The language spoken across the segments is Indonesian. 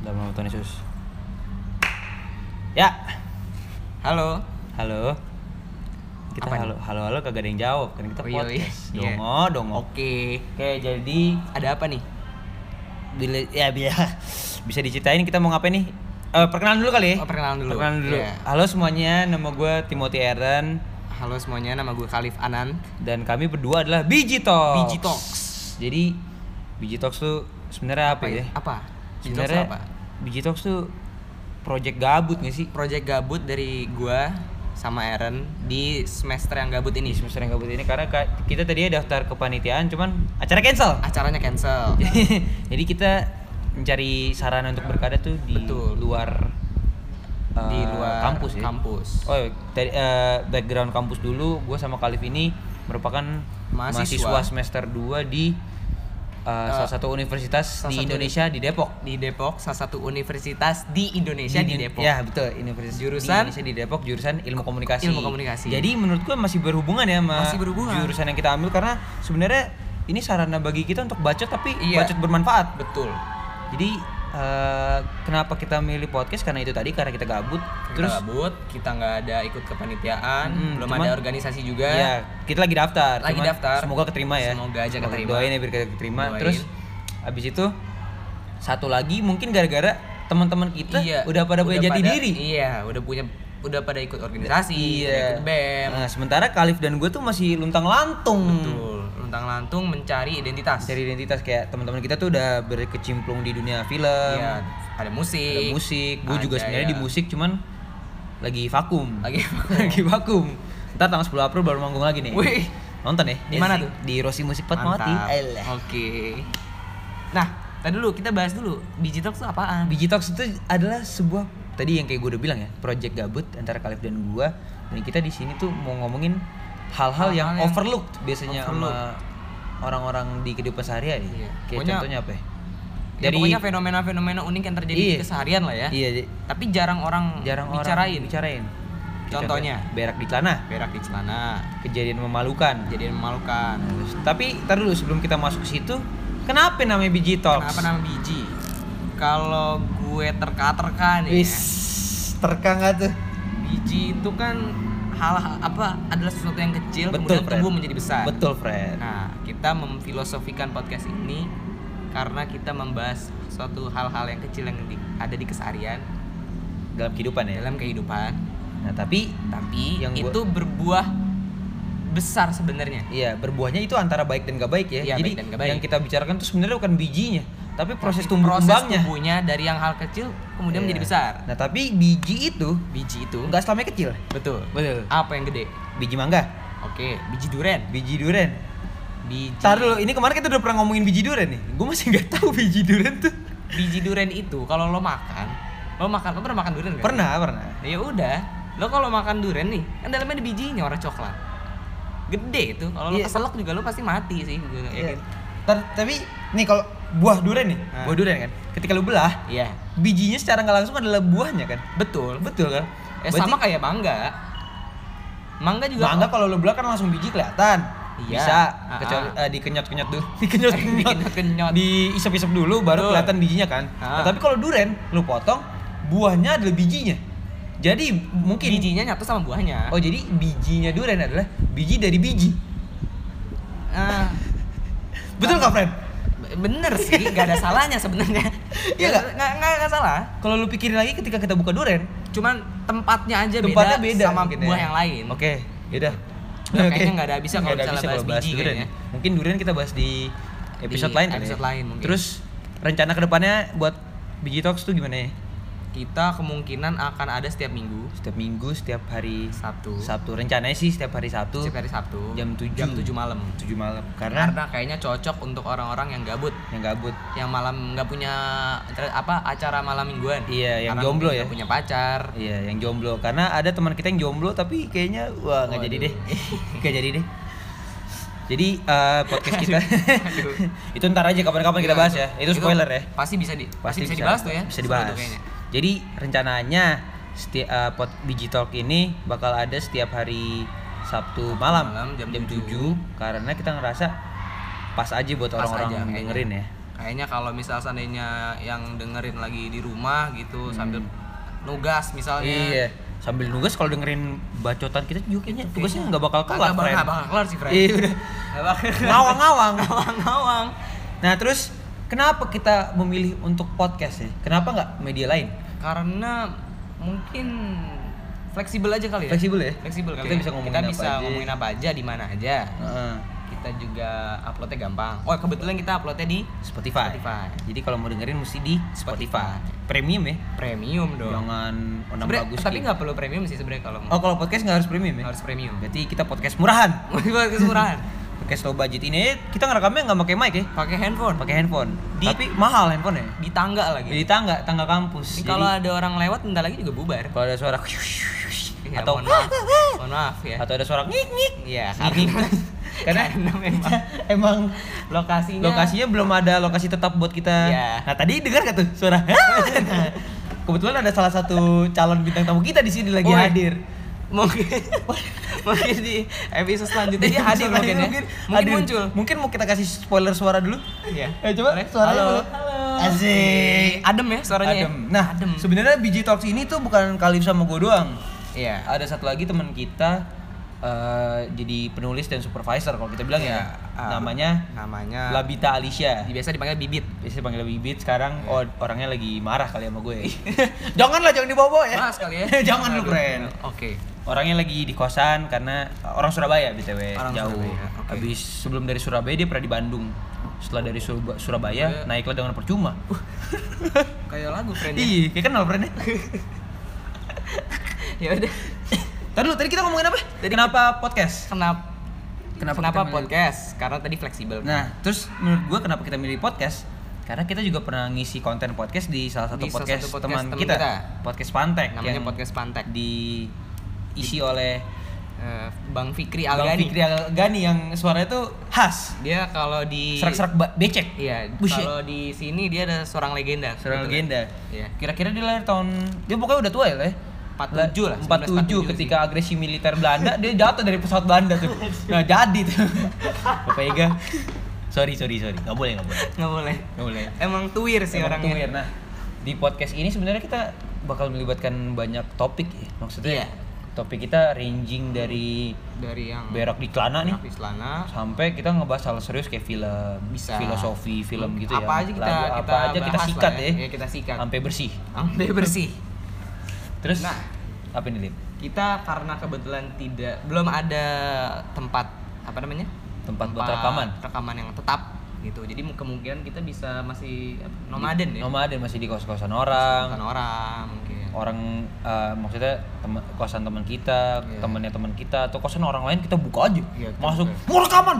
Dalam nama Tuhan Yesus. Ya, Halo. halo. Kita Apa halo, halo, halo kagak ada yang jawab kan kita Oh, iya, podcast. iya. Dongo, dongo. Oke. Oke, jadi Ada apa nih? bila ya bisa bisa diceritain kita mau ngapain nih? Eh, perkenalan dulu kali ya. Oh, perkenalan dulu. Perkenalan dulu. Iya. Halo semuanya, nama gue Timothy Aaron Halo semuanya, nama gue Khalif Anan. dan kami berdua adalah Biji Talks. Biji Talks. Jadi Biji Talks tuh sebenarnya apa, ya? Apa? Sebenarnya Talks tuh project gabut gak sih? Project gabut dari gua sama Aaron di semester yang gabut Di ini. semester yang gabut ini karena ka- kita tadi daftar kepanitiaan cuman acara cancel. Acaranya cancel. Jadi kita mencari sarana untuk berkarya tuh di Betul. luar eh, di luar kampus ya. Kampus. Oh, dari eh, background kampus dulu, gue sama Kalif ini merupakan Mahasiswa. mahasiswa, semester 2 di eh, salah satu universitas salah di satu Indonesia di Depok. Di Depok, salah satu universitas di Indonesia di, Depok. Ya, betul, universitas Jurusan? di Indonesia di Depok jurusan Ilmu Komunikasi. Ilmu Komunikasi. Jadi menurut gue masih berhubungan ya sama Masih berhubungan. jurusan yang kita ambil karena sebenarnya ini sarana bagi kita untuk bacot tapi Iya. bacot bermanfaat. Betul. Jadi eh, kenapa kita milih podcast karena itu tadi karena kita gabut. Kita Terus gabut, kita nggak ada ikut kepanitiaan, Mm-mm, belum cuman- ada organisasi juga. Iya, kita lagi daftar. Lagi Cuman daftar. Semoga keterima ya. Semoga aja keterima. Doain ya biar kita keterima. Doain. Terus abis itu satu lagi mungkin gara-gara teman-teman kita Iya, udah pada punya jati pada- diri. Iya, udah punya udah pada ikut organisasi, udah Iya. ikut BEM. Nah, sementara Kalif dan gue tuh masih luntang lantung. Betul. Luntang lantung mencari identitas. Dari identitas kayak teman-teman kita tuh udah berkecimpung di dunia film. Iya, ada musik. Ada musik. Gue juga sebenarnya ya. di musik cuman lagi vakum. Lagi lagi vakum. Ntar tanggal 10 April baru manggung lagi nih. Wih. Nonton ya? Di mana tuh? Di Rossi Musik Fatmawati. Oke. Nah, tadi dulu kita bahas dulu digital itu apaan? Biji Talks itu adalah sebuah tadi yang kayak gue udah bilang ya, project gabut antara Kalif dan gua dan kita di sini tuh mau ngomongin hal-hal yang, yang overlooked biasanya sama overlooked. orang-orang di kehidupan sehari-hari. Iya. Kayak Pokoknya- contohnya apa ya? Ya, pokoknya fenomena-fenomena unik yang terjadi Iya. di keseharian lah ya. Iya, Tapi jarang orang jarang bicarain. orang bicarain. Contohnya? berak di celana, Berak di celana, kejadian memalukan. kejadian memalukan. Terus, tapi tar dulu sebelum kita masuk ke situ, kenapa namanya Biji Talks? Kenapa nama biji? Kalau gue terka-terka nih Wis, ya, terkang nggak tuh? biji itu kan hal apa adalah sesuatu yang kecil Betul, kemudian Fred. tumbuh menjadi besar. Betul, Fred. Nah, kita memfilosofikan podcast ini karena kita membahas suatu hal-hal yang kecil yang di- ada di keseharian Dalam kehidupan ya. dalam kehidupan, Nah, tapi tapi Yang gua- itu berbuah besar sebenarnya. Iya, berbuahnya itu antara baik dan gak baik ya. Iya, Jadi baik dan gak baik. yang kita bicarakan tuh sebenarnya bukan bijinya, tapi proses tumbuh Proses kembangnya. tumbuhnya dari yang hal kecil kemudian Iya. menjadi besar. Nah, tapi biji itu Biji itu enggak selamanya kecil. betul. Betul. Apa yang gede? Biji mangga, Oke, biji duren. biji duren. Biji Tar dulu, ini kemarin kita udah pernah ngomongin biji duren nih. Gue masih nggak tahu biji duren tuh. biji duren itu kalau lo makan, lo makan lo pernah makan duren kan? Pernah, pernah. Ya udah, lo kalau makan duren nih, kan dalamnya ada bijinya warna coklat. Gede itu, kalau lo Iya. keselak juga lo pasti mati sih, gue Iya. yakin. Tar, tapi nih kalau buah duren nih, Ah. buah duren kan. Ketika lu belah, Iya, bijinya secara nggak langsung adalah buahnya kan. betul. Betul kan? Ya Berarti sama kayak mangga. Mangga juga mangga kalau lu belah kan langsung biji kelihatan. Iya. Bisa Ah, kecuali eh, dikenyot-kenyot dulu. Dikenyot-kenyot. Diisep-isep dulu baru Betul. kelihatan bijinya kan. Ah. Nah, tapi kalau duren lu potong buahnya adalah bijinya. Jadi mungkin bijinya nyatu sama buahnya. Oh, jadi bijinya duren adalah biji dari biji. Ah, Betul nggak, Fred? Bener sih, nggak ada salahnya sebenarnya. Iya nggak? Nggak nggak salah. Kalau lu pikirin lagi ketika kita buka duren, Cuman tempatnya aja tempatnya beda, beda, sama gitu buah ya. yang lain. Oke, yaudah. Udah, kayaknya nggak ada habisnya Nggak kalau misalnya bahas bahas biji durian kayaknya. ya. Mungkin durian kita bahas di episode Di lain kali episode ya. lain mungkin. Terus rencana ke depannya buat Biji Talks tuh gimana ya? Kita kemungkinan akan ada setiap minggu, Setiap minggu, setiap hari Sabtu, Sabtu. Rencananya sih setiap hari Sabtu setiap hari Sabtu, jam 7 jam 7 malam. 7 malam. Karena, Karena kayaknya cocok untuk orang-orang yang gabut, yang gabut. yang malam nggak punya apa acara malam mingguan. Iya, yang Karena jomblo ya. punya pacar. Iya, yang jomblo. Karena ada teman kita yang jomblo tapi kayaknya wah nggak jadi deh. Nggak jadi deh. Jadi eh, podcast kita itu ntar aja kapan-kapan kita bahas ya. Itu spoiler ya. Pasti bisa di pasti, bisa, dibahas tuh ya. Bisa dibahas. Jadi rencananya seti eh, pot Biji Talk ini bakal ada setiap hari Sabtu malam, Malam, jam jam 7 7. karena kita ngerasa pas aja buat orang-orang kayaknya. dengerin ya. kayaknya kalau misal seandainya yang dengerin lagi di rumah gitu sambil nugas misalnya Hmm. Iya. Sambil nugas kalau dengerin bacotan kita juga kayaknya tugasnya nggak bakal kelar. Nggak bakal, kelar sih, friend. Iya udah. Ngawang-ngawang. ngawang-ngawang Nah terus kenapa kita memilih untuk podcast ya? Kenapa nggak media lain? karena mungkin fleksibel aja kali ya Fleksibel ya? fleksibel kali Kita ya. bisa ngomongin kita apa bisa aja. ngomongin apa aja di mana aja Heeh. kita juga uploadnya gampang oh kebetulan kita uploadnya di Spotify. Spotify. Jadi kalau mau dengerin mesti di Spotify. Premium ya. premium dong Jangan Sebenernya- bagus. tapi nggak perlu premium sih sebenarnya kalau Oh kalau podcast nggak harus premium ya? harus premium Berarti kita podcast murahan. buat kesurangan Podcast low budget ini kita ngerekamnya nggak pakai mic ya? pakai handphone Pakai handphone. Di- Tapi mahal handphone ya. di tangga lagi Di tangga, tangga kampus. Jadi, kalau ada orang lewat bentar lagi juga bubar kalau ada suara Iya, atau mohon maaf mohon maaf ya atau ada suara ngik ngik Iya, ngik karena karena karena memang kita emang lokasinya lokasinya belum ada lokasi tetap buat kita. Iya. Nah tadi dengar gak tuh suara? Nah, Kebetulan ada salah satu calon bintang tamu kita di sini lagi hadir. Mungkin mungkin di episode selanjutnya dia hadir mungkin ya mungkin, hadir. muncul Mungkin mau kita kasih spoiler suara dulu. Iya. Eh coba Boleh? suaranya Halo. boleh. Asik. adem ya suaranya ya? Adem. Nah, adem sebenarnya BG Talks ini tuh bukan Kalif sama gue doang. iya Ada satu lagi teman kita eh, jadi penulis dan supervisor kalau kita bilang Iya, ya. ah. namanya namanya Labita Alicia. biasa dipanggil bibit Biasanya panggil Bibit sekarang oh, orangnya lagi marah kali sama gue. Janganlah jangan dibawa ya. Mas kali ya Jangan lu, friend. oke Orangnya lagi di kosan karena orang Surabaya BTW Orang jauh. Surabaya, oke. Habis sebelum dari Surabaya dia pernah di Bandung. Setelah dari Suraba- Surabaya Iya. naiklah dengan percuma. kayak lagu friend ya Iya, kayak kenal friendnya. ya udah Tadi tadi kita ngomongin apa? Kenapa podcast? kenapa Kenapa kenapa, milih- podcast karena tadi fleksibel Nah, terus menurut gua kenapa kita milih podcast? Karena kita juga pernah ngisi konten podcast di salah satu Di salah podcast, satu podcast teman teman kita, kita. podcast Pantek namanya yang podcast pantek diisi oleh Eh, Bang Fikri Bang Algani Fikri Algani yang suaranya tuh khas, dia kalau di serak-serak becek. iya kalau di sini dia ada seorang legenda Seorang Betul. legenda. Iya. Kira-kira dia lahir tahun dia pokoknya udah tua ya, lah. 47 lah, 47 1947 ketika agresi militer Belanda dia jatuh dari pesawat Belanda tuh. Nah, jadi tuh. Bapak Ega. Sorry, sorry, sorry. Nggak boleh, nggak boleh. nggak boleh Nggak boleh. emang tuir sih Emang orangnya tuh weird. Nah, di podcast ini sebenarnya kita bakal melibatkan banyak topik ya. Maksudnya Iya. Topik kita ranging dari dari yang berak di celana nih di celana sampai kita ngebahas hal serius kayak film, Bisa. filosofi film gitu ya. apa aja kita Lagu kita apa aja kita sikat ya. ya kita sikat Sampai bersih. sampai bersih Terus Nah. apa nih, Lip? kita karena kebetulan tidak belum ada tempat apa namanya Tempat buat rekaman. rekaman yang tetap gitu jadi kemungkinan kita bisa masih apa, nomaden ya Nomaden masih di kos-kosan orang. Bukan orang mungkin Orang eh, maksudnya temen, kosan teman kita, Iya. temannya teman kita atau kosan orang lain kita buka aja. Kita Masuk, buka. mau rekaman.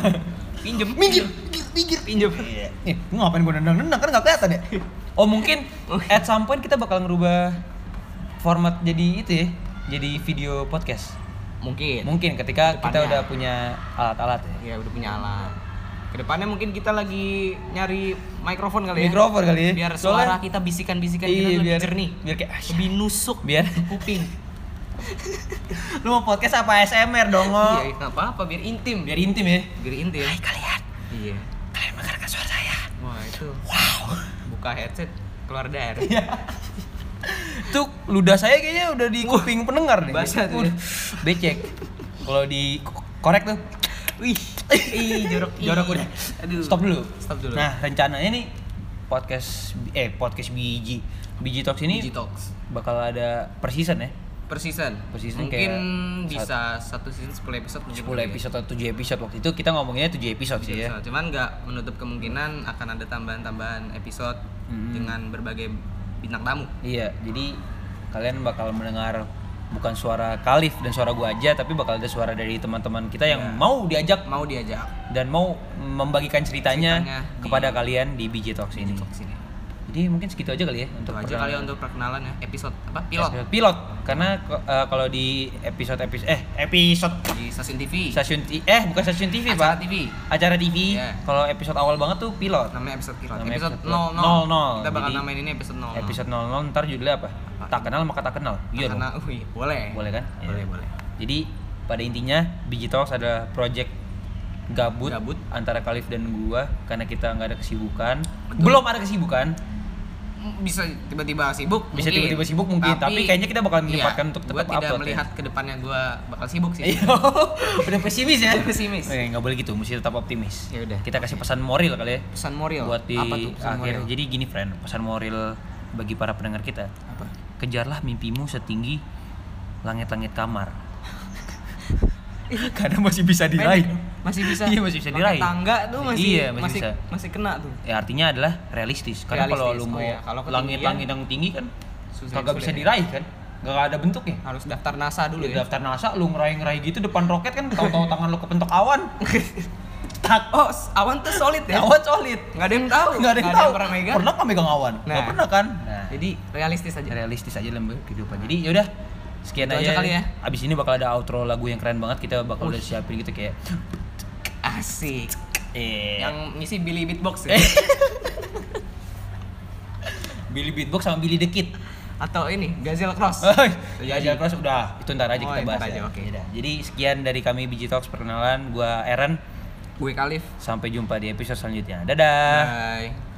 pinjem minggir, minggir, pinjem Iya. Nih, lu ngapain gue nendang-nendang kan nggak kelihatan ya? Oh mungkin at some point kita bakal ngerubah format jadi itu ya, jadi video podcast. mungkin Mungkin ketika kita Ke depannya. udah punya alat-alat ya. ya udah punya alat ke depannya mungkin kita lagi nyari mikrofon kali ya Mikrofon kali ya. biar Soalnya- suara kita bisikan-bisikan Iya, kita lebih biar- jernih biar kayak asyik. lebih nusuk Biar kuping lu mau podcast apa ASMR dong? Iya nggak apa-apa biar intim Biar intim ya. biar intim Hai kalian, iya kalian mendengarkan suara saya. wah itu Wow. buka headset keluar darah Iya. Tuh ludah saya kayaknya udah di kuping pendengar nih. basah tuh ya. Becek. Kalau di korek tuh. Wih ih jorok Jorok udah. aduh Stop dulu. stop dulu Nah, rencananya nih podcast eh podcast biji Biji Talks ini Biji Talks bakal ada per season ya. per season Per season mungkin kayak bisa satu season 10 episode mungkin 10 kali ya. episode atau 7 episode waktu itu kita ngomonginnya 7 episode sih ya. Episode. Cuman nggak menutup kemungkinan akan ada tambahan-tambahan episode Hmm. dengan berbagai bintang tamu. Iya, jadi kalian bakal mendengar bukan suara Kalif dan suara gua aja tapi bakal ada suara dari teman-teman kita yang Iya. mau diajak Mau diajak dan mau membagikan ceritanya, Ceritanya di- kepada kalian di BJ Talks ini. Jadi mungkin segitu aja kali ya untuk aja kali ya untuk perkenalan ya episode apa pilot Episode pilot karena eh, kalau di episode episode eh episode di stasiun TV. stasiun eh bukan stasiun TV Acara pak TV. acara TV Iya. kalau episode awal banget tuh pilot Namanya episode pilot. Namanya episode episode 00. pilot. 00. Kita bakal Jadi, namain ini episode 00. episode 00 ntar judulnya apa Apa? tak kenal maka tak kenal iya dong wih, boleh. boleh kan Boleh, Iya. boleh. jadi pada intinya BJ Talks adalah project gabut, Gabut. antara Kalif dan gua karena kita nggak ada kesibukan. Betul. Belum ada kesibukan. bisa tiba-tiba sibuk Bisa tiba-tiba sibuk mungkin, tapi kayaknya kita bakal menyempatkan untuk gua tetap tidak upload ya. melihat ke depannya gua bakal sibuk sih Iya. Udah pesimis ya? Udah pesimis. Eh, nggak boleh gitu, mesti tetap optimis. Ya udah. Kita kasih pesan moral kali ya pesan moral buat di apa tuh pesan akhir. moral Jadi gini, friend, pesan moral bagi para pendengar kita. apa Kejarlah mimpimu setinggi langit-langit kamar. Karena masih bisa diraih. Masih bisa Iya, masih bisa diraih. tangga tuh masih Iya, masih masih bisa. masih kena tuh Ya artinya adalah realistis. Karena kalau lu. Oh mau iya, kalau ketinggian- langit-langit yang tinggi kan Susah- kagak sulit bisa ya. diraih kan? Gak ada bentuknya. harus daftar NASA dulu Di ya daftar NASA lu ngeraih-ngeraih gitu depan roket kan tahu-tahu tangan lu kepentok awan. Tak. oh awan tuh solid ya Awan solid. nggak ada yang tahu Nggak ada yang tahu. pernah megang Pernah nggak megang awan? Nah. Nggak pernah kan? Nah, jadi realistis aja realistis aja dalam kehidupan. Jadi yaudah sekian Itu aja, aja kali ya. Abis ini bakal ada outro lagu yang keren banget. Kita bakal udah siapin gitu kayak asik eh yang ngisi Billy Beatbox ya Billy Beatbox sama Billy the Kid. atau ini Gazelle Cross Ya, Aja Cross udah, itu ntar aja Oh, kita ntar bahas aja, ya. oke. Yaudah. Jadi sekian dari kami Biji Talks perkenalan, gua Aaron. gue Kalif Sampai jumpa di episode selanjutnya. Dadah. bye